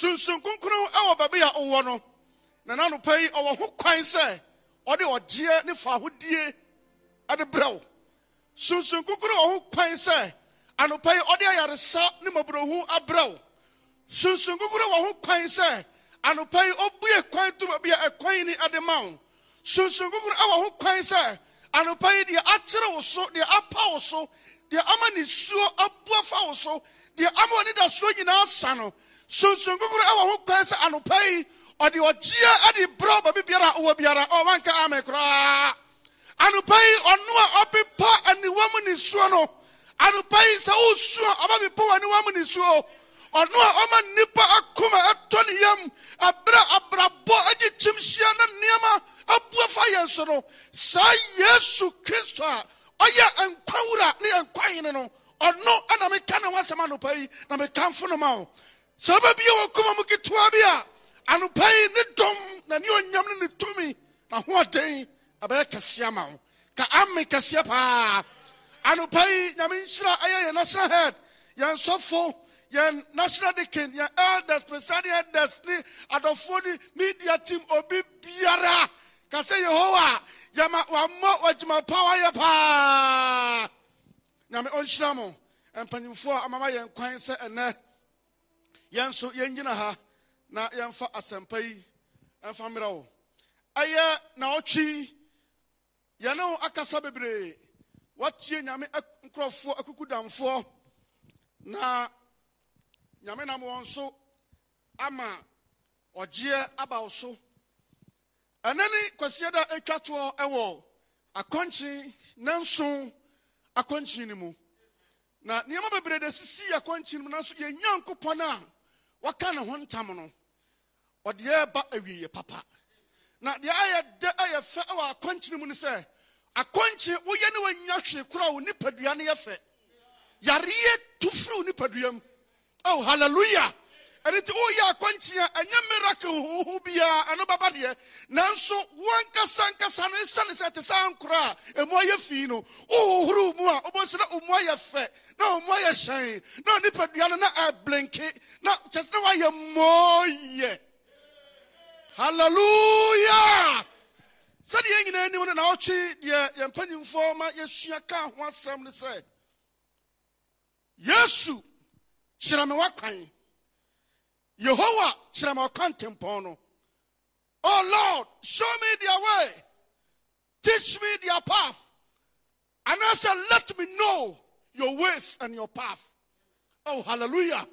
sunsun kunkun ɛwɔ baabi a ɔwɔ no na n'anɔpa yi ɔwɔ ho kwan sɛ ɔde ɔgyeɛ ne fahodie ɛde brɛ wo. Sunsun kunkun wɔ ho kwan sɛ anɔpa yi ɔde ayaresa ne maborohu abrɛ wo. Sunsun kunkun wɔ ho kwan sɛ anɔpa yi ɔbue kwan to baabi a ɛkwan ni ɛde ma wo. Sunsun kunkun ɛwɔ ho kwan sɛ anɔpa yi deɛ akyerɛ wo so deɛ apa wo so deɛ ama nisuo abua fa wo so deɛ ama soɔ nyinaa sa no sunsun kunkun ɛwɔ ho kwan sɛ anɔpa yi ɔde ɔgyeɛ ɛde brɛ baabi biara. Ɔwɔ biara ɔwanka ame koraa anɔpa yi ɔno a ɔpepa aniwa mu nisuo no anɔpa yi sɛ wosuo a ɔbɛpepa wɔ aniwa mu nisuo ɔno a ɔma nnipa akoma ɛtɔ ne yam abrɛ abrabɔ agye kyimhyia na nneɛma abua fa yɛn so no saa yesu kristo a ɔyɛ nkwawura ne yɛ nkwahene no ɔno ana meka ne ho asɛm anɔpa yi na mekamfo no ma wo sɛ bia wɔ koma mu ketewa bi a anopa yi ne dɔm na ne ɔnyam ne ne tumi na hoɔden ɛbɛyɛ kɛseɛ ma wo ka ame kɛseɛ paa anɔpa yi nyame nhyira ɛyɛ yɛn national head yɛn sɔfo yɛn national deacon yɛn elders presiding elders ne adɔfoɔ ne media team obi biara. Ka sɛ yehowa yɛma wammɔ adwuma pa wayɛ paa nyame ɔnhyira mo mpanyimfoɔ amama yɛn kwan sɛ ɛnɛ yɛn nso yɛngyina ha na yɛmfa asɛmpa yi ɛmfa mmerɛ wo. Ɛyɛ naɔtwe yɛne wo akasa bebree watie nyame nkurɔfoɔ akukudamfoɔ na nyame nam wɔn so ama ɔgyeɛ aba wo so. Ɛnɛ ne kwasiɛ da atwa toɔ ɛwɔ akɔnkye nanso akɔnkye no mu. Na nneɛma bebree da sisi akɔnkye no mu nanso yɛn a waka ne ho ntam no ɔde yɛba awieɛ papa. Na deɛ ayɛ dɛ ayɛ fɛ wɔ akɔnkye no mu no sɛ akɔnkye woyɛ ne wanya hwee kora wo nipadua no yɛ fɛ. Yareɛ tu oh hallelujah ɛne nti woyɛ akɔnkye a ɛnyɛ miracle hoho biara ɛno bɛba deɛ nanso wankasa nkasa no ɛsiane sɛ te saa nkora a ɛmu ayɛ fii no wohohoro mu a wobɛsi na ɔmu ayɛ fɛ na ɔmu ayɛ hyɛn na onipadua no na ɛblenke na kyɛ sɛ na woayɛ mmɔɔyɛ. Hallelujah! Sɛdeɛ yɛn nyinaa anim no na ɔtwe deɛ yɛn mpanyimfoɔ ma yɛsua ka ho asɛm no sɛ yesu kyerɛ me w'akwan yehowa kyerɛ me tempɔn no. Oh lord show me their way. Teach me their path. And I said let me know your ways and your path. Oh hallelujah.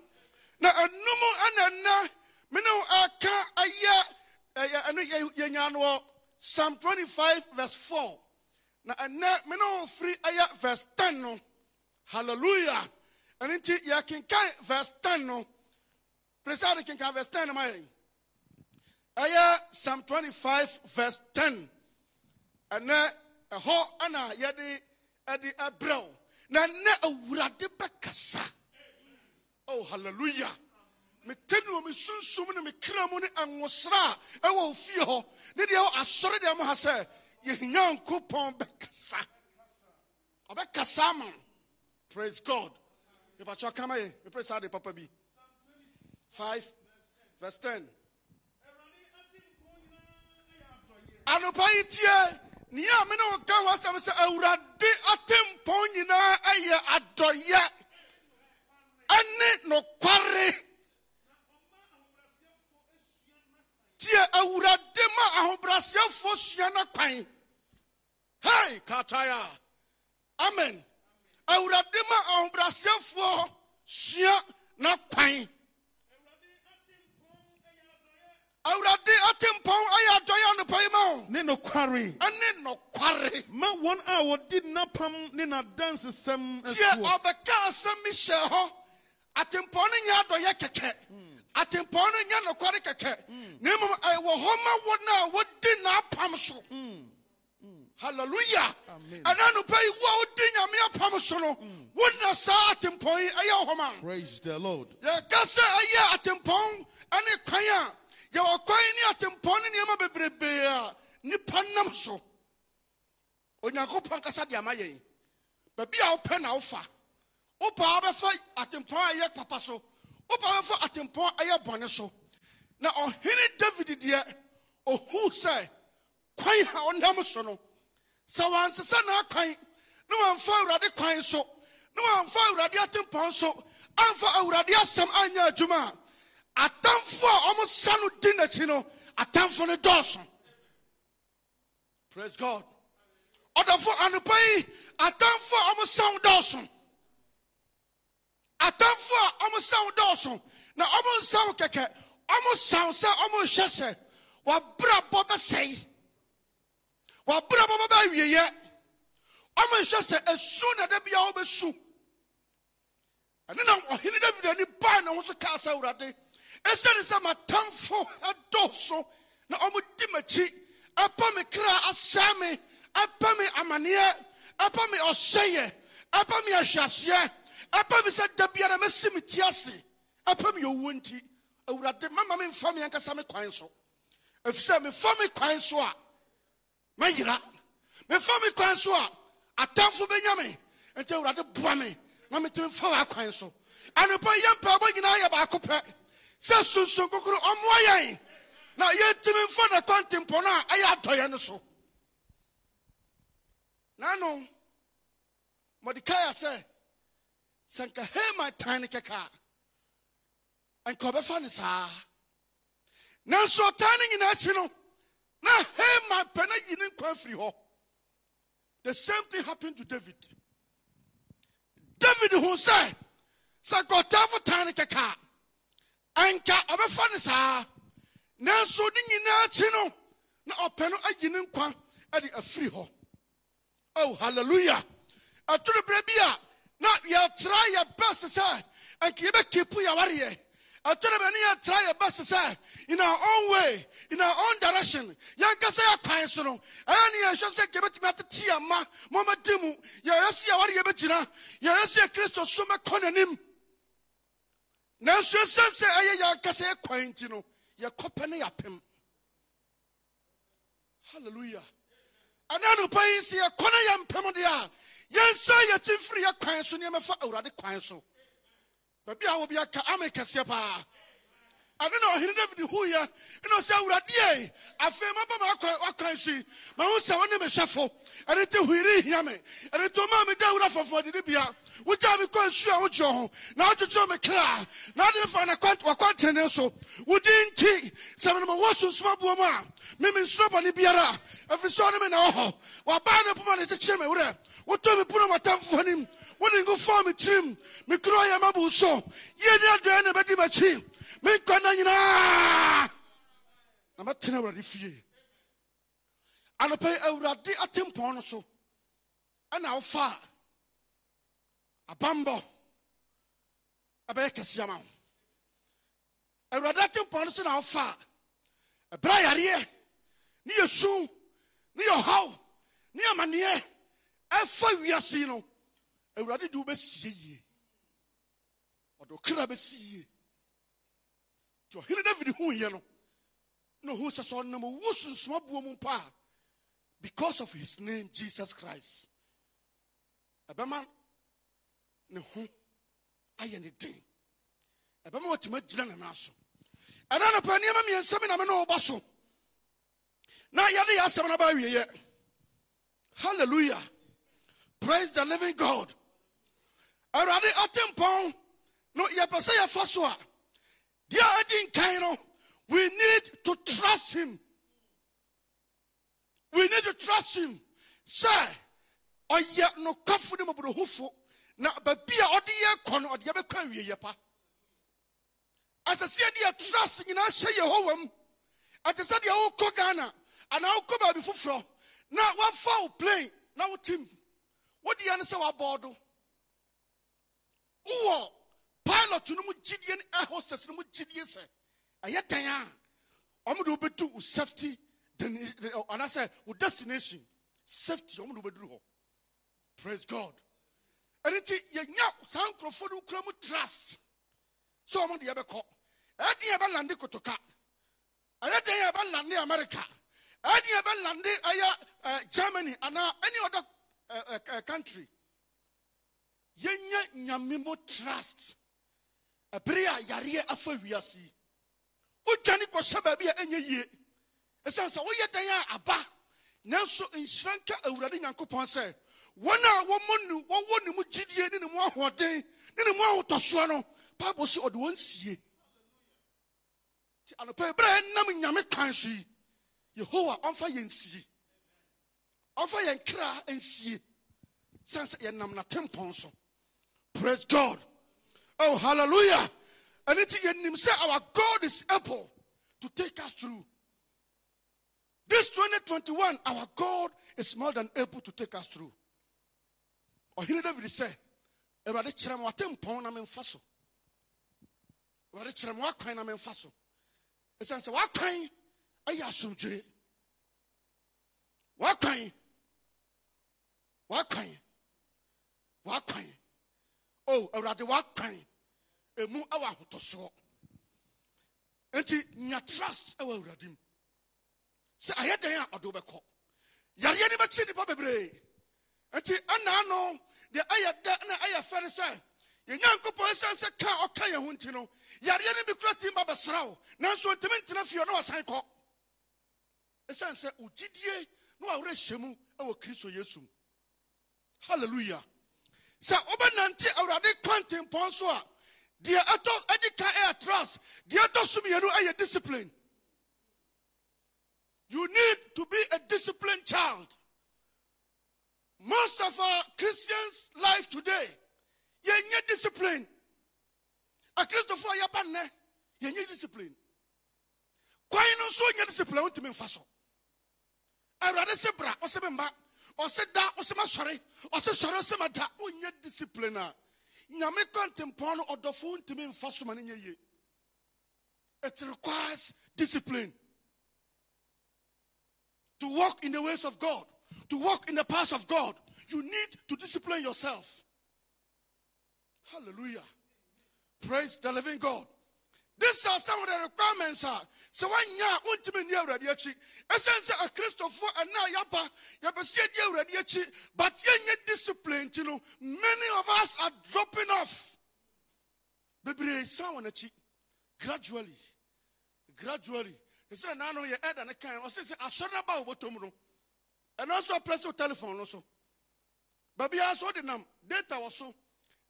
Na ɛnum ɛna ɛna mene wo aka ɛyɛ ɛyɛ ɛno yɛ- yɛnya no psalm 25 verse 4 na ɛnɛ mene wo firi ɛyɛ verse 10 no. Hallelujah. Ɛno nti yɛkenkan verse 10 no presade kenkan verse 10 no ma yɛn psalm 25 verse 10 ɛnɛ ɛhɔ ɛna yɛde ɛde ɛbrɛ wo na ɛnɛ awurade bɛkasa oh hallelujah. Ne wɔ me sunsum ne me kra mu ne ɛnwosra a ɛwɔ wo fie hɔ ne deɛ asɔre deɛ mo ha sɛ yɛnyankopɔn bɛkasa ɔbɛkasa ama praise god. Mepakyɛ kama yɛ mepere saa de papa bi 5 verse 10 anɔpa yi tie nea a me ne wo ka ho asɛm sɛ awurade atempɔn nyinaa ɛyɛ adɔyɛ ɛne nokware. Tie awurade ma ahobrɛaseɛfoɔ sua no kwan. Hei kataya. Amen. Awurade ma ahobrɛaseɛfoɔ sua na kwan awurade atempɔn ayɛ adɔyɛ anɔpa yi ma eh, wo ne nokware ɛne nokware ma wɔn a wɔdi nnapam ne n'adansesɛm tie asuo ɔbɛka asɛm bi hyɛ hɔ atempɔn no nyɛ adɔyɛ kɛkɛ atempɔn no nyɛ nokware kɛkɛ na mmom ɛwɔ hɔ ma wɔn a wɔdi n'apam so. Hallelujah. Amen. ɛna nopɛ yi wo a wodi nyame apam so no. Wona saa atempɔn yi ɛyɛ hɔ ma praise the lord. Yɛka sɛ ɛyɛ atempɔn ne kwan a yɛwɔ kwan ne atempɔn ne nneɛma bebrebee a nnipa nam so. Onyankopɔn kasa de ama yɛn. Baabi a wopɛ na wofa. Wopɛ a wobɛfa atempɔn a ɛyɛ papa so. Wopa bɛfa atempɔn ɛyɛ bɔne so. Na ɔhene david deɛ ohuu sɛ kwan a ɔnam so no sɛ wansesa n'akwan na wamfa awurade kwan so na wamfa awurade atempɔn so amfa awurade asɛm anyɛ adwuma a atamfo a ɔmo sa no di n'akyi no atamfo no dɔɔso. Praise god. Ɔdɔfo anopa yi atamfo a ɔmo sa wo dɔɔso. Atamfo a ɔmo sa wo dɔɔso. Na ɔmo nsa wo kɛkɛ ɔmo sa wo sɛ ɔmo nhyɛ sɛ wabrabɔ bɛsɛe. Wabrabɔ bɛbɛwieyɛ ɔmo nhyɛ sɛ esu na da bia wɔbɛsu ɛne na ɔhene david ani baa ne ho so kaa sɛ awurade ɛsiane sɛ matamfo ɛdɔɔso na ɔmodi m'akyi ɛpɛ me kra asɛe me ɛpɛ me amanneɛ ɛpɛ me ɔsɛeɛ ɛpɛ me ahweaseɛ ɛpɛ me sɛ da biara mɛsi me ti ase ɛpɛ me owuo nti awurade mama me mfa me ankasa me kwan so. Ɛfiri sɛ mefa me kwan so a mɛyera mefa me kwan so a atamfo bɛnya me. Nti awurade boa me na metumi fa kwan so. Anɔpa yɛ mpaabɔ nyinaa yɛ baako pɛ sɛ sunsun kokoro ɔmmoa yɛn. Na yɛntumi mfa ne kɔntempɔ no a ɛyɛ adɔeɛ no so. Nano mɔdekaia sɛ sɛ nka haman tan no kɛka a nka ɔbɛfa no saa. Nanso na haman pɛ no yi ne nkwa the same thing happened to david. David hu sɛ sɛ nka ɔtamfo tan anka ɔbɛfa no saa. Nanso ne nyinaa akyi no na ɔpɛ no ayi ne nkwa de afiri hɔ. Oh hallelujah. Ɛtoro berɛ bi a na yɛtra yɛ bɛst sɛ anka yɛbɛkipu yɛwareɛ ɛtoro bɛ ne yɛtra yɛ bɛst sɛ in our own way in our own direction yɛnkasa yɛkwan so no ɛyɛ ne yɛhwɛ sɛ nka yɛbɛtumi atete yɛ ma mɔmadi mu. Yɛyɛ sɛ yɛwareɛ bɛgyina. Yɛyɛ sɛ yɛ kristo so mɛkɔ n'anim nanso ɛsiane sɛ ɛyɛ yɛnkasa yɛ kwan nti no yɛkɔpɛ ne yɛapem. Halleluya ɛna nopa yi sɛ yɛkɔ ne yɛmpem deɛ a yɛnsa yɛkyi mfiri yɛ kwan so ne yɛmɛfa awurade kwan so. Baabi a wobi aka ame kɛseɛ paa ɛno na ɔhene david huyɛ ɛna ɔsɛ awurade e afei maba ma wakwan so yi sɛ wo ne mehyɛfo ɛne nti huiri hia me. Ɛne nti ɔmaa me da wura fɔfɔdede bia. Wogyaa me kɔ nsu a wogyɛ ho. Na wokyekyerɛ me kra. Na wode mefa ne wakwanterene so wodi nti sɛ menema wɔ sunsum aboɔ mu a meme nsuro bɔne biara. Ɛfiri sɛ ɔne me na wɔ hɔ wabaa ne poma ne kyekyere me werɛ. Wotɔ me puno matamfo anim. Wode ngu fɔɔ me tirim. Me kuro yɛ mabu so. Yie ne adɔɛ na bɛdi m'akyi menkɔ na nyinaa na mɛtena awurade fie. Anɔpa yi awurade atempɔn no so. Ɛna wofa a abambɔ. Ɛbɛyɛ kɛseɛ ma awurade atempɔn no so na wofa a ɛberɛ yareɛ. Ne yɛ su ne yɛ ɔhaw ne amanneɛ. Ɛfa wiase no awurade de wo bɛsie yie. Ɔde bɛsi yie nti ɔhene david huiɛ no. Na ɔhu sɛ sɛ ɔnam owu sunsuma buo mu mpa because of his name jesus christ ɛbɛma ne ho ayɛ ne den. Ɛbɛma watumi agyina ne nan so. Ɛna nɔpɛ nneɛma mmiɛnsa bi na me ne wɔbɔ so. Na yɛde yɛ asɛm no ba awieyɛ. Hallelujah. Praise the living god. Awurade atempɔn no yɛpɛ sɛ yɛfa so a deɛ a ɛdi we need to trust him. We need to trust him. Sɛ ɔyɛ nokwafo ne mɔborɔhufo na baabi a ɔde yɛ kɔ no ɔde yɛbɛkɔ awieyɛ pa. Ɛsɛ sɛ yɛde yɛ trust nyinaa hyɛ yehowa mu ɛte sɛ deɛ wokɔ ghana. Anaa wokɔ baabi foforɔ na woafa wo plane na wotim wode yɛ no sɛ woabɔɔdo wowɔ pilot no mu gyidie ne air hostess no mu gyidie sɛ ɛyɛ dan a ɔmode wobɛdu wo safety de- ɔ- anaasɛ wo destination safety ɔmode wobɛduru hɔ praise god. Ɛno nti yɛnya saa nkurɔfoɔ no wokura mu trust. Sɛ ɔmode yɛbɛkɔ ɛden yɛbɛlande kotoka ɛyɛ den yɛbɛlande america. Ɛden yɛbɛlande ɛyɛ eh, germany anaa any other eh, eh, eh, country. Yɛnya nyame trust ɛbere a yareɛ afa wiase yi. Kɔhyɛ baabi a ɛnyɛ yie. Ɛsiane sɛ woyɛ dan a aba nanso nhyira nka awurade nyankopɔn sɛ wɔn a wɔmmɔ ne wɔwɔ ne mu gyidie ne ne mu ahoɔden ne ne mu ahotɔsoɔ no bible sɛ ɔde wɔn sie. Nti anɔpa berɛ a ɛnam nyame kwan so yi yehowa ɔmfa yɛn sie. Ɔmfa yɛn kra nsie. Sane sɛ yɛnam natempɔn so. Praise god oh hallelujah. Nti yɛnim sɛ our god is able to take us through. This 2021 our god is more than able to take us through. Ɔhene david sɛ awurade kyerɛ me watempɔn na memfa so. Awurade kyerɛ me wakwan na memfa so. Ɛsiane sɛ wakwan ayɛ asomdwee wakwan wakwan wakwan. Oh, o awurade wakwan emu ɛwɔ ahotɔsoɔ nti nya trust ɛwɔ awurade mu sɛ ayɛ dan a ɔde wobɛkɔ yareɛ no bɛkye nnipa bebree. Nti ɛnaa no deɛ ɛyɛ dɛ na ɛyɛ fɛ no sɛ yɛnyankopɔn ka ɔka yɛn ho no yareɛ no bi kora tim ba nanso ɔntimi ntena na wasan kɔ. Ɛsiane sɛ wo gyidie na wawerɛ hyɛ mu ɛwɔ kristo yesu mu. Halleluya sɛ wobɛnante awurade kwantempɔn a deɛ ɛtɔ ɛdi ka ɛyɛ trust. Deɛ ɛtɔ so mmienu ɛyɛ discipline. You need to be a disciplined child. Most of our christians life today yɛnyɛ discipline. Akristofoɔ a yɛba nnɛ yɛnyɛ discipline. Kwan no nso nyɛ discipline wontumi mfa so. Awurade se bra ɔse me mba ɔse da ɔse ma sɔre ɔse sɔre ɔse ma da wonyɛ discipline a nyame kɔntempɔn no ɔdɔfo ntumi mfa so ma no nyɛ yie. It requires discipline. To walk in the ways of god to walk in the paths of god you need to discipline yourself. Hallelujah. Praise the living god these are some of the requirements a a wontumi nni awurade akyi ɛsiane sɛ akristofoɔ ɛna a yɛaba yɛbɛsɛ yɛdi awurade akyi but yɛnyɛ discipline nti know, many of us are dropping off. Wɔn akyi gradually gradually. Ɛsɛ na naano yɛ ɛda ne kan ɔsɛ sɛ asɔre ba wo bɔtɔm no ɛno nso apɛ sɛ wo telephone no so baabiara so the nam data wɔ so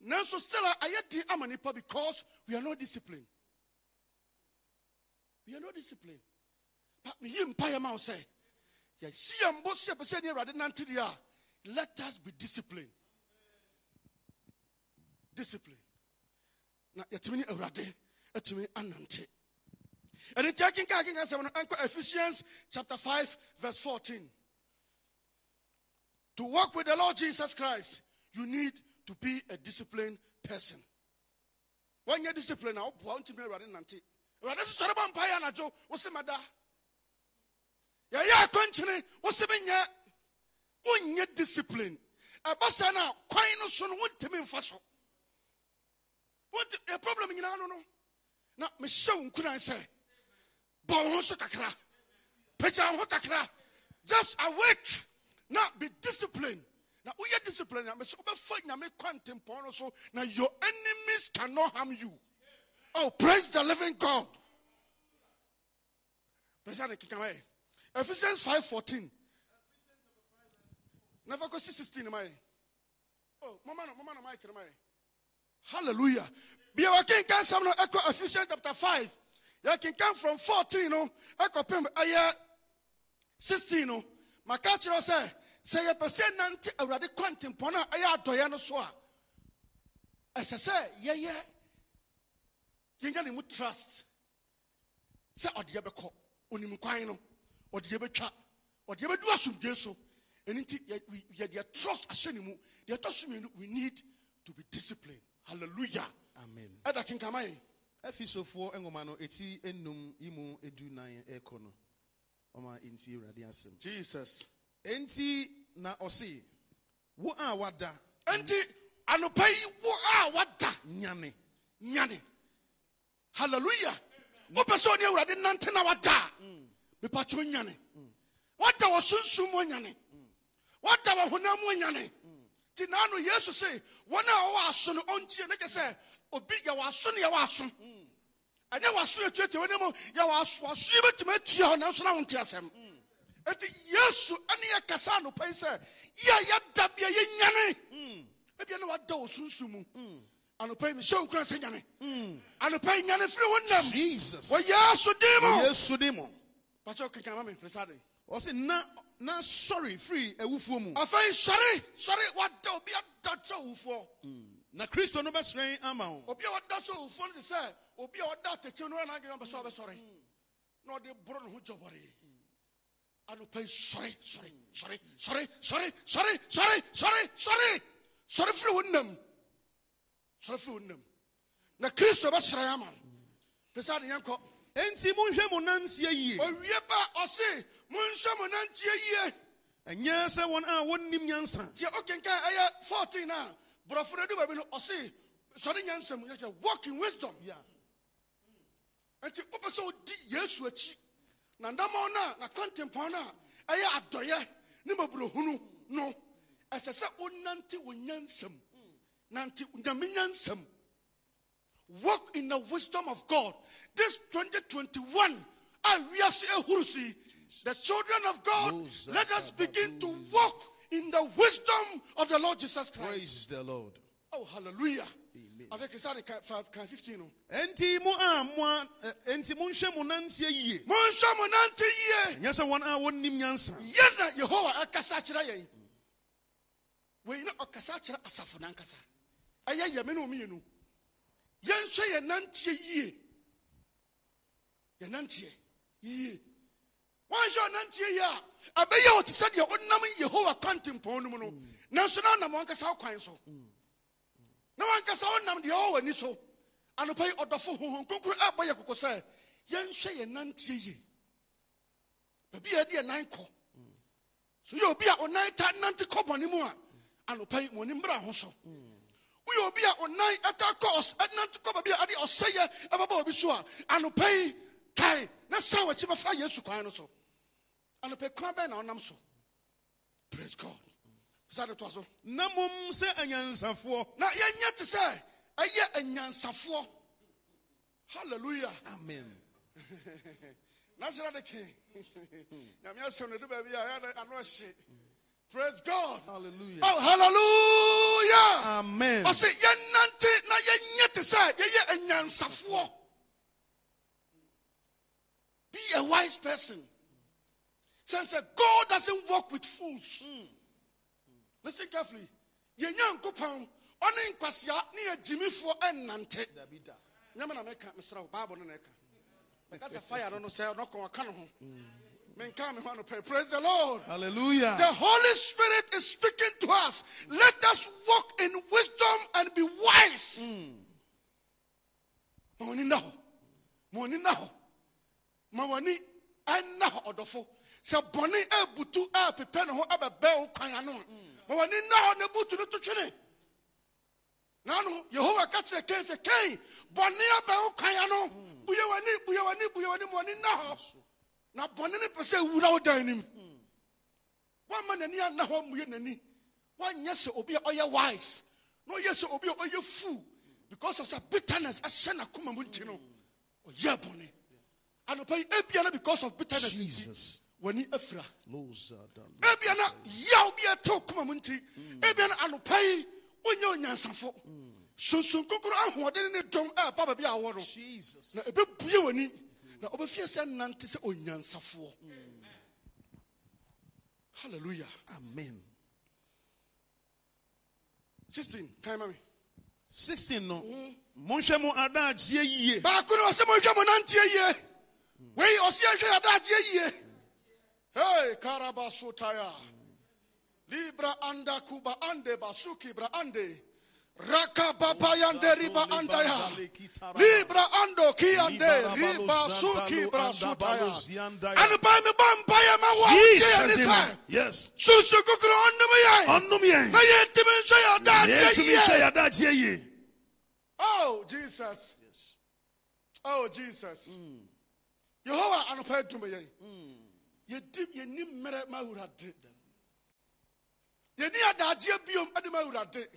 nanso still a ayɛ den ama nipa because we are not disciplined we are not disciplined but meyi mpayɛ ma wo sɛ yɛn mbɔ sɛ yɛpɛ sɛ ne awurade nante deɛ a let us be disciplined. Discipline. Na yɛtumi ne awurade atumi anante ɛne nti akenka akenka sɛm no ɛnkɔ ephesians chapter 5 verse 14 to walk with the lord jesus christ you need to be a disciplined person. Wɔnyɛ discipline a woboa wontumi awurade nante awurade sesɔre bɔ mpaeɛ anadwo wo se mada yɛyɛ akwankyene wo se menyɛ wonyɛ discipline. Ɛba saa no a kwan no so no wontumi mfa so. Wonti- ɛ problem nyinaa no no. Na mehyɛ wo nkuran sɛ bɔ wo ho so kakra. Pagya wo ho kakra. Just awake. Na be disciplined. Na woyɛ discipline a mesɛ wobɛfa nyame kwantempɔn no so. Na your enemies cannot harm you oh praise the living god. Ephesians 514 na fa kɔsi 16 ma yɛ oh mama no mama no yɛ hallelujah. Bia wakenkan sɛm no ɛkɔ ephesians chapter 5 yɛkenkan from 14 no? Ɛkɔpem ɛyɛ uh, 16 no? Maka kyerɛ sɛ sɛ yɛpɛ sɛ nante awurade kwantempɔn a ɛyɛ adɔeɛ no so a ɛsɛ sɛ yɛyɛ yɛnya ne mu trust. Sɛ ɔde yɛbɛkɔ onim kwan no ɔde yɛbɛtwa ɔde yɛbɛdu asomdwe so. Ɛno nti yɛ- we- yɛde yɛ trust ahyɛ ne mu. Deɛ ɛtɔ so mmienu we need to be disciplined. Hallelujah. Amen. Ɛda kenkama yɛn afisofoɔ nwoma no ɛti enum yi mu edu nan ɛkɔ no. Ɔma nti awurade asɛm. Jesus. Enti na ɔse wo a wada enti anɔpa yi wo a wada nyane nyane hallelujah. Wopɛ sɛ ɔne awurade nante na wada. A mepatwo nyane wada wɔ sunsum mu nyane wada wɔ honam mu nyane nti naano yesu se wɔn a wɔwɔ aso no ɔntie ne kyɛ sɛ obi yɛwɔ aso no yɛwɔ aso. Ɛnyɛ waso atuatua wɔn mu yɛwɔ aso aso yi bɛtumi atua hɔ nanso na wɔn ti asɛm eti yesu ɛne yɛ kasa anɔpa yi sɛ yɛ yɛda bia yɛ nyane. Ebi ɛna wada wɔ sunsun mu anɔpa yi mi hyɛ nkura sɛ nyane anɔpa yi nyane firi wɔn nam wɔ yesu dim mu Yesu di mo. pàṣẹ kankan ma mi pèsè de. Ɔsi na na sorry free ewufuo mu. afei sɔre sɔre wada obi ada sɛ owufoɔ Na Kristo no bɛsrɛn ama wo. obi a wada sɛ owufoɔ no te sɛ obi a wada atɛkyɛ no ɛna agyina bɛ sɛ ɔbɛsɔre na ɔde boro ne ho gyɔbɔre sɔre sɔre sɔre sɔre sɔre sɔre sɔre sɔre sɔre sɔre firi wo nam sɔre firi wo nam na kristo bɛsrɛ ama no pèsè de yɛn kɔ Enti monhwɛ mo nansie yie. owie ba ɔse monhwɛ mo nantie yie. Ɛnyɛ sɛ wɔn a wɔnnim nyansa. tiɛ okenkan ɛyɛ fourteen na borɔfo no adu baabi no ɔse sɔre nyansɛm yɛ kyɛ walk in wisdom. Yeah. nti wopɛ sɛ wodi yesu akyi. Na ndama no a nakwantempɔn no a ɛyɛ adɔyɛ ne maburohunu no. Ɛsɛ sɛ wonante wo nyansɛm nante nyame nyansɛm walk in the wisdom of god. This 2021 a wiase ehuru so yi the children of god let us begin to walk in the wisdom of the lord jesus christ. Praise the Lord. oh hallelujah. Amen. avec ça kan 15 no? Enti mo a mo a ɛ- enti monhwɛ mo nansie yie. monhwɛ mo nante yie. Ɛnyɛ sɛ wɔn a wɔnnim nyansa. yɛ na yehowa ɛkasa kyerɛ yɛn. Wei na ɔkasa kyerɛ asafo nankasa ɛyɛ yɛme ne ɔmeyɛnu yɛnhwɛ yɛ nanteɛ yie yɛnanteɛ yie wɔnhwɛ ɔnanteɛ yie a ɛbɛyɛ wo te sɛ deɛ wonam yehowa kwantempɔn no mu no nanso na wonam wankasa kwan so. Na wankasa wonam deɛ ɔwɔ w'ani so. Anɔpa yi ɔdɔfo honhom kronkron ɛbɔ yɛ koko sɛ yɛnhwɛ yɛ nanteɛ yie baabi yɛ nan kɔ so yɛ obi a ɔnan ta nante kɔ bɔne mu a anɔpa yi mɔni mmra ho so woyɛ obi a ɔnan ɛta kɔ ɔs- ɛnante kɔ baabi a ade ɔsɛyɛ ɛbɛbɔ obi so a anɔpa yi kae na san w'akyi bɛfa yesu kwan no so anɔpa yi kwan bɛn na ɔnam so praise god. Sa de toa so Na mom sɛ anyansafoɔ. na yɛnyɛ te sɛ ɛyɛ anyansafoɔ hallelujah. Amen. nahyira de ke nyame asɛm no de baabi a ɛyɛ ano ahye praise god. Hallelujah. oh hallelujah Amen. ɔsɛ yɛnante na yɛnyɛ te sɛ yɛyɛ anyansafoɔ. Be a wise person. Sense god doesn't work with fools. Hmm. Listen carefully. Yɛnya nkopɔn ɔne nkwasea ne yɛgyimifoɔ ɛnnante nyɛma na mɛka mesrɛ wo bible no na ɛka. Mɛka sɛ fire no no sɛ ɔnɔkɔ ɔka ne ho hmm. Praise the Lord. Hallelujah. The Holy Spirit is speaking to us. Let us walk in wisdom and be wise. Hmm. Morning now. Morning now. Mawani ɛna ɔdɔfo. Sɛ bɔnne ɛbutu ɛpepɛ ne ho ɛbɛbɛ wo kwan ano. Hmm. Mawani na hɔ ne butu ne to twene. Nanu Yehowa ka kyerɛ Kain sɛ Kain bɔnne ɛbɛ wo kwan ano. Hmm. Buya wani buya wani buya wani na hɔ. Na bɔne no pɛ sɛ ewura wo dan nim. wama n'ani anna hɔ mmue n'ani. Wanyɛ sɛ obi a ɔyɛ wise na ɔyɛ sɛ obi a ɔyɛ fool. Because of sɛ bitterness ahyɛ n'akoma mu nti no ɔyɛ bɔne. Anɔpa yi ebia na because of bitterness nti Jesus. w'ani afira. Ebia na yaw bi a ɛtew koma mu nti ebia na anɔpa yi wonyɛ onyansafo. Sunsun kokoro ahoɔden ne dɔm a ɛba baabi a awɔ no. Na ebebue w'ani na ɔbɛfie sɛ nante sɛ onyansafoɔ. Hallelujah. Amen. 16 kan ma me? 16 no. Monhwɛ mo adagyeɛ yie. baako no ɔsɛ monhwɛ mo nanteɛ yie. Wei ɔse yɛhwɛ yɛadagyeɛ yie. Hei karabasotaya libra anda kuba ande basuki bra ande Raka baba yande riba andaya. Libra ando ki ande riba suki brasutaya. And by me bambaya ma wa uche Yes. Susu kukro andumiyai. Andumiyai. Na yeti min shaya dajiye. Yeti min shaya dajiye. Oh Jesus. Yes. Oh Jesus. Yehovah anupay dumiyai. Yedi yeni mere ma urade. Yeni adajiye biyom adi ma urade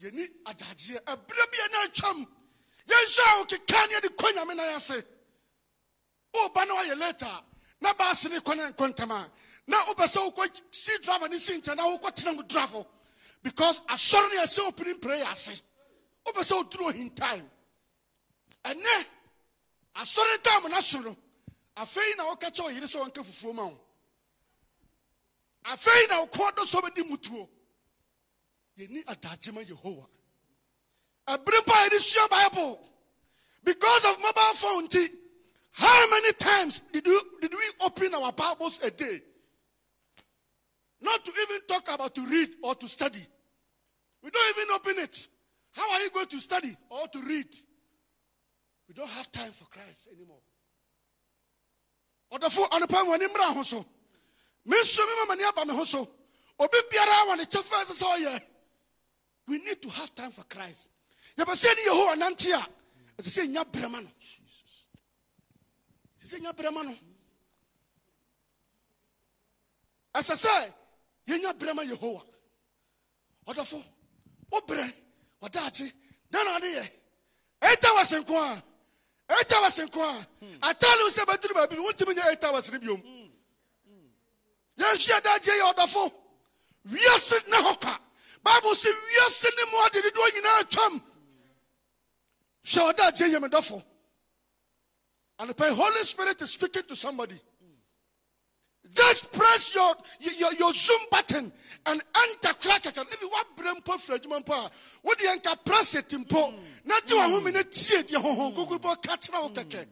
yɛni adagyeɛ ɛberɛ bi a na atwam yɛnhwɛ a wokeka ne yɛde kɔ nyame nan ase woba na wayɛ lata na baase ne kɔ ne nkɔ ntam a na wopɛ sɛ wokɔ si driver ne si nkyɛn na wokɔtena mu drafo because asɔre ne ɛhyɛ opening prayer ase wopɛ sɛ woduru ohin time. Ɛnɛ asɔre time no so no afei na woka kyɛ ɔyere sɛ wɔnka fufuo ma wo afei na wokɔn do sɛ bɛdi mutuo yɛni adagye ma yehowa. Ɛbere pa a yɛde sua bible. Because of mobile phone nti how many times did, you, did we open our bibles a day? Not to even talk about to read or to study. We don't even open it. How are you going to study or to read? We don't have time for christ anymore. Ɔdɔfo ho so. Me aba me ho so. Obi biara ɛsɛ sɛ ɔyɛ we need to have time for christ. Yɛbɛ sɛ ne yehowa nante a ɛsɛ sɛ ɛnya brɛma no. Ɛsɛ sɛ ɛnya brɛma no. Ɛsɛ sɛ yɛnya brɛma yehowa. Ɔdɔfo wobrɛ ɔdaakye dɛn na ade yɛ? Eight hours nko a. Eight hours nko a. Hmm. Atale wo sɛ bɛduru baabi bi wontumi nyɛ eight hours no biom. Hmm. Hmm. Yɛnhyia daagye yɛ ɔdɔfo. Wiase ne hɔ ka bible sɛ wiase ne mu ade dodoɔ nyinaa twam hyɛ ɔdaagye yɛ me dɔfo anɔpɛ holy spirit is speaking to somebody just press your, your, your zoom button and enter crack again. If you want brain po for adwuma mpo a, what the anka press it mpo. Na ti wa ho me na tie de ho ho kokuru po ka kyerɛ wo kɛkɛ.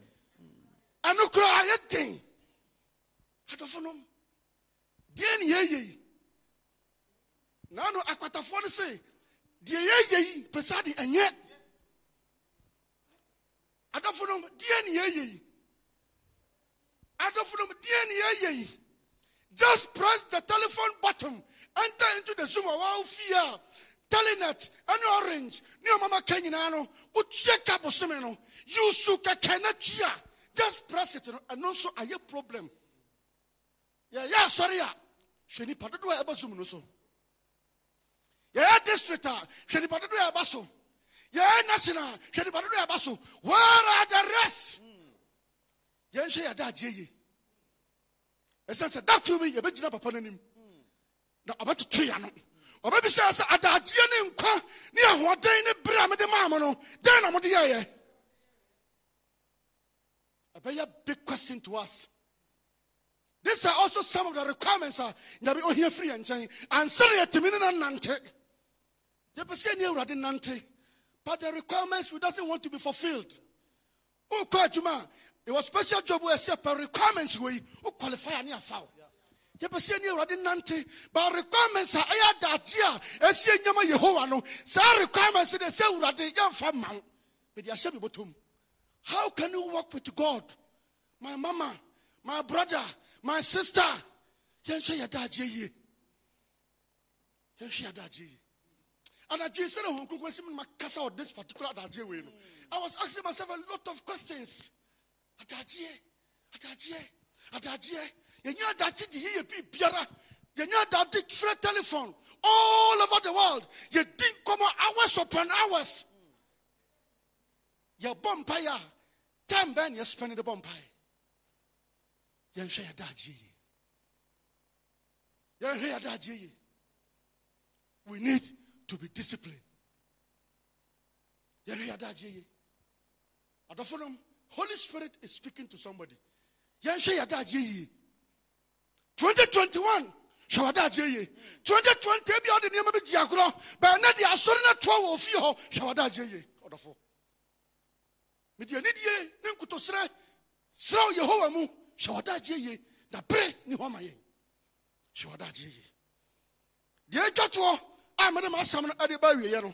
Ano kura ayɛ den. Adɔfo nom. Deɛ ne yi. Na no akwatafoɔ no se, deɛ yɛyɛ yi, presade ɛnyɛ. Adɔfo nom, deɛ ne yɛyɛ yi. Adɔfo nom, deɛ ne yɛyɛ yi. Just press the telephone button, enter into the Zoom of our fear. Telenet, any orange, near Mama Kenya, no, would check up no. You suka cannot cheer. Just press it, and also a your problem. Yeah, yeah, sorry, yeah. Shani Padua Abasum no so. Yeah, district, Shani Padua Abaso. Yeah, national, Shani Padua Abaso. Where are the rest? Yen share that jay. ɛsiane sɛ da koro bi yɛbɛgyina papa no anim na ɔbɛtoto ya no ɔbɛbisa sɛ adagyeɛ ne nkwa ne ahoɔden ne berɛ a mede maa mo no dɛn na mode yɛyɛ ɛbɛyɛ big question to us these are also some of the requirements a nyabe ɔhia firi yɛ nkyɛn ansa na yɛtumi ne no nante. Yɛpɛ sɛ ne awurade nante. But the requirements we doesn't want to be fulfilled. Oh, Wokɔ adwuma it was special job where say per requirements we who qualify ani afaw yɛpɛ sɛ ne awurade nante. But requirements a ɛyɛ adagye a ɛsie nyama yehowa no. Saa requirements de sɛ awurade yɛmfa ma wo mede ahyɛ me bɔtɔm how can you work with god? My mama my brother my sister yɛnhwɛ yɛ daagye yie yɛnhwɛ yɛ daagye yie and I just said, oh, I on this particular adagye way. no. I was asking myself a lot of questions. Adagye, adagye, adagye. Yenya adagye di ye bi biara. Yenya adagye through telephone all over the world. You think come hours upon hours. Your bumpire, time ben you spending the bumpire. Yensha adagye. Yensha adagye. We need to be disciplined. Yɛhwɛ adagye yi. Adɔfo nom, Holy Spirit is speaking to somebody. Yɛnhwɛ adagye yi. 2021 hwɛ adagye yi. 2020 ebi a ɔde nneɛma bi di agorɔ bɛn ne de asɔre na toa wɔ ofie hɔ hwɛ adagye yi. Ɔdɔfo. Mede anidie ne nkotosrɛ srɛ Yehowa mu hwɛ adagye yi na bere ne hɔ ma yɛn. Hwɛ adagye yi. Deɛ atwa toɔ a mede m'asɛm no ɛde ba awieɛ no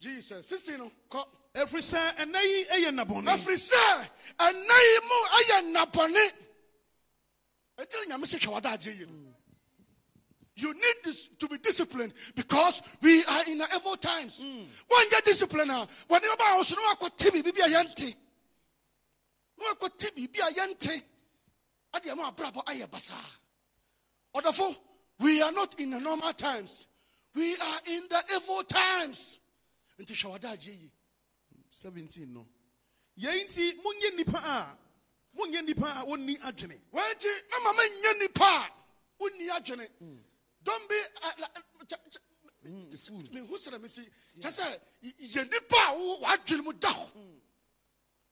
jesus 16 no kɔ ɛfiri sɛ ɛnɛ yi ɛyɛ nnabɔne ɛfiri sɛ ɛnɛ yi mu ɛyɛ nnabɔne ɛkyerɛ nyame sɛ hwɛ wadaagye yi no You need this to be disciplined because we are in the evil times. Hmm. When you discipline now, when you about us, no one tibi bibi a yanti. No bibi a yanti. Adi amo abrabo aye basa. ɔdɔfo we are not in the normal times we are in the evil times nti hwɛ yi 17 no yɛn nti monyɛ nnipa a monyɛ nnipa a wɔnni adwene wɔnti mama manyɛ nipa a wonni adwene don't be uh, like, ch- ch- Mm, fool. mehu mesi kyɛ sɛ yɛ nipa a w'adwene mu da hɔ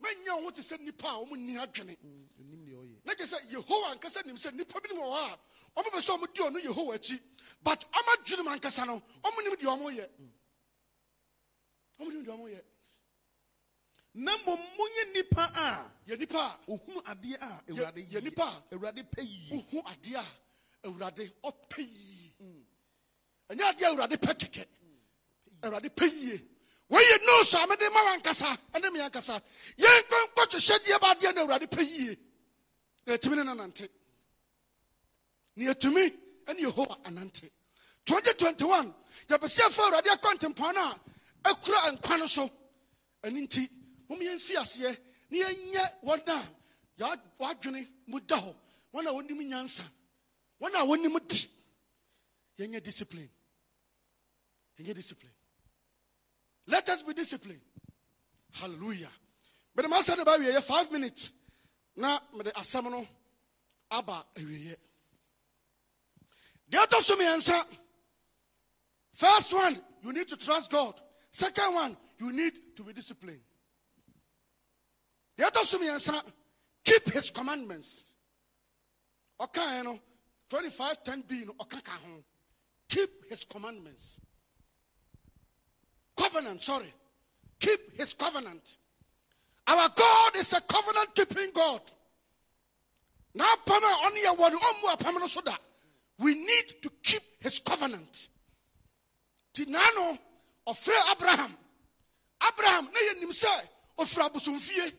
manya wo ho te sɛ nipa a ɔmo nni adwene. Ɔyɛ. na kyɛ sɛ yehowa ankasa nim sɛ nipa binom wɔ hɔ a ɔmo pɛ sɛ ɔmo di ɔno yehowa akyi. But ɔmo adwene mu ankasa no ɔmo nim deɛ ɔmo yɛ. Ɔmo nim deɛ ɔmo yɛ. Na mmom monyɛ nnipa a yɛ nipa a. ohunu adeɛ a awurade yɛ nipa a- awurade pɛ yie. Wohu adeɛ a awurade ɔpɛ yie. Ɛnyɛ adeɛ a awurade pɛ kɛkɛ. Awurade pɛ yie wɔyɛ nose a mede ma wankasa ɛne me ankasa. Yɛnkɔ nkɔhyehyɛdeɛ ba adeɛ na awurade pɛ yie na yɛtumi ne nanante na yɛtumi ɛne yehowa anante 2021 yɛpɛ sɛ ɛfa awurade akɔntempɔn no a akura nkwa no so ɛno nti mom yɛmfi aseɛ na yɛnyɛ wɔn a wɔadwene mu da hɔ wɔn a wɔnim nyansa. Wɔn a wɔnim di yɛnyɛ discipline. Yɛnyɛ discipline let us be disciplined. Hallelujah. Mede ma asɛ de ba awieyɛ five minutes. Na mede asɛm no aba awieyɛ deɛ ɛtɔ so mmiɛnsa first one you need to trust god. Second one you need to be disciplined. Deɛ ɛtɔ so mmiɛnsa keep his commandments. Ɔkaeɛ no 25 10 b no ɔka ka ho. Keep his commandments covenant sorry. Keep his covenant. Our god is a covenant keeping god. Now, we need to keep his covenant. Nti naa no ɔfrɛ abraham. Abraham na yɛnim sɛ ɔfiri abosomfie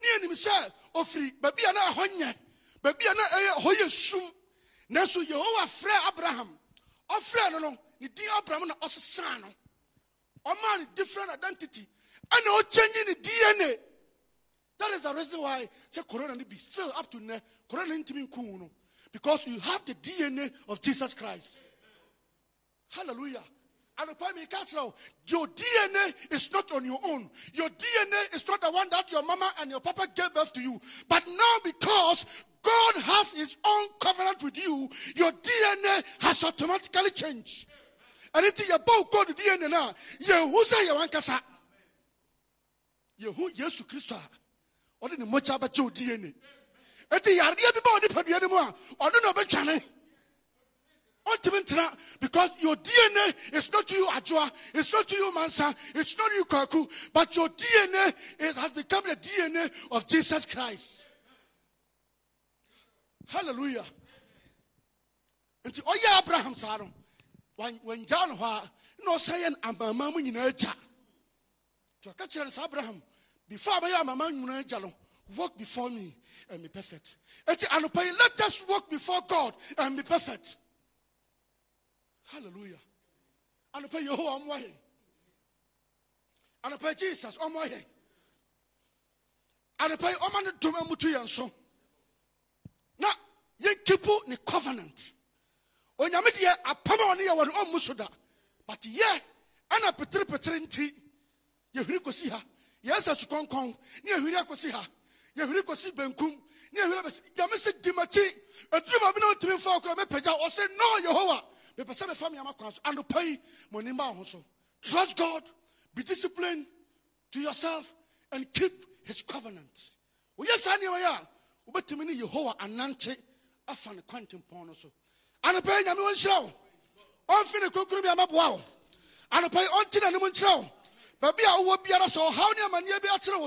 ne yɛnim sɛ ɔfiri baabi a na ɛhɔ nyɛ baabi na ɛyɛ hɔ yɛ sum. Nanso yehowa frɛ abraham. Ɔfrɛ no no ne abraham na ɔsesaa no ɔmaa no different identity. Ɛna ɔkyɛnyi the dna that is the reason why sɛ corona bi still up to nnɛ corona wo because you have the dna of jesus christ. Hallelujah. Mi ka kyerɛ wo your dna is not on your own. Your dna is not the one that your mama and your papa gave birth to you. But now because god has his own covenant with you your dna has automatically changed ɛne nti yɛbɔ wo god dna no a yɛhu sɛ yɛwɔ ankasa. Yɛhu yesu kristo a. Ɔde ne mmɔkya bɛkyɛ wo dna ɛnti yareɛ bi ba ɔde padua no mu a ɔno ɔbɛtwane because your dna is not to you adwoa it's not to you mansa. It's not you kwaku. But your dna is, has become the dna of jesus christ. Hallelujah. And nti ɔyɛ abraham saa wangyaa no hɔ a ɔsɛ yɛ amama mu nyinaa gya nti ɔka kyerɛ abraham before abɛyɛ amama nyinaa gya no walk before me and be perfect. Enti anɔpa yi let us walk before god and be perfect. Hallelujah. Anɔpa yi yehowa ɔmmoa yɛn anɔpa yi jesus ɔmmoa yɛn anɔpa yi ɔma ne dom amutu yɛn so na yɛnkipu ne covenant onyame deɛ apam a ɔne yɛ wɔ no ɔmmu so da. But yɛ ɛna peterepetere nti yɛhwiri kɔsi ha. Yɛsɛ su kɔnkɔn ne yɛhwiri akɔsi ha. Yɛhwiri kɔsi benkum ne yɛhwiri abɛsi. Nyame sɛ di m'akyi. Aduru ma bi na ɔntumi mfa ɔkora mɛpagya ɔsɛ no yehowa. Mepɛ sɛ mefa meama kwan so. Anɔpa yi ɔnim ba ho so. Trust god. Be disciplined to yourself and keep his covenant. Woyɛ saa nneɛma yi a wobɛtumi ne yehowa anante afa ne kwantempɔn no so anɔpa yi nyame wɔnhyira wo. Ɔmfe ne konkro bi amaboa wo. Anɔpa yi ɔnte n'anim nkyerɛ wo. Baabi a wowɔ biara sɛ ɔhaw ne amanneɛ bi akyerɛ wo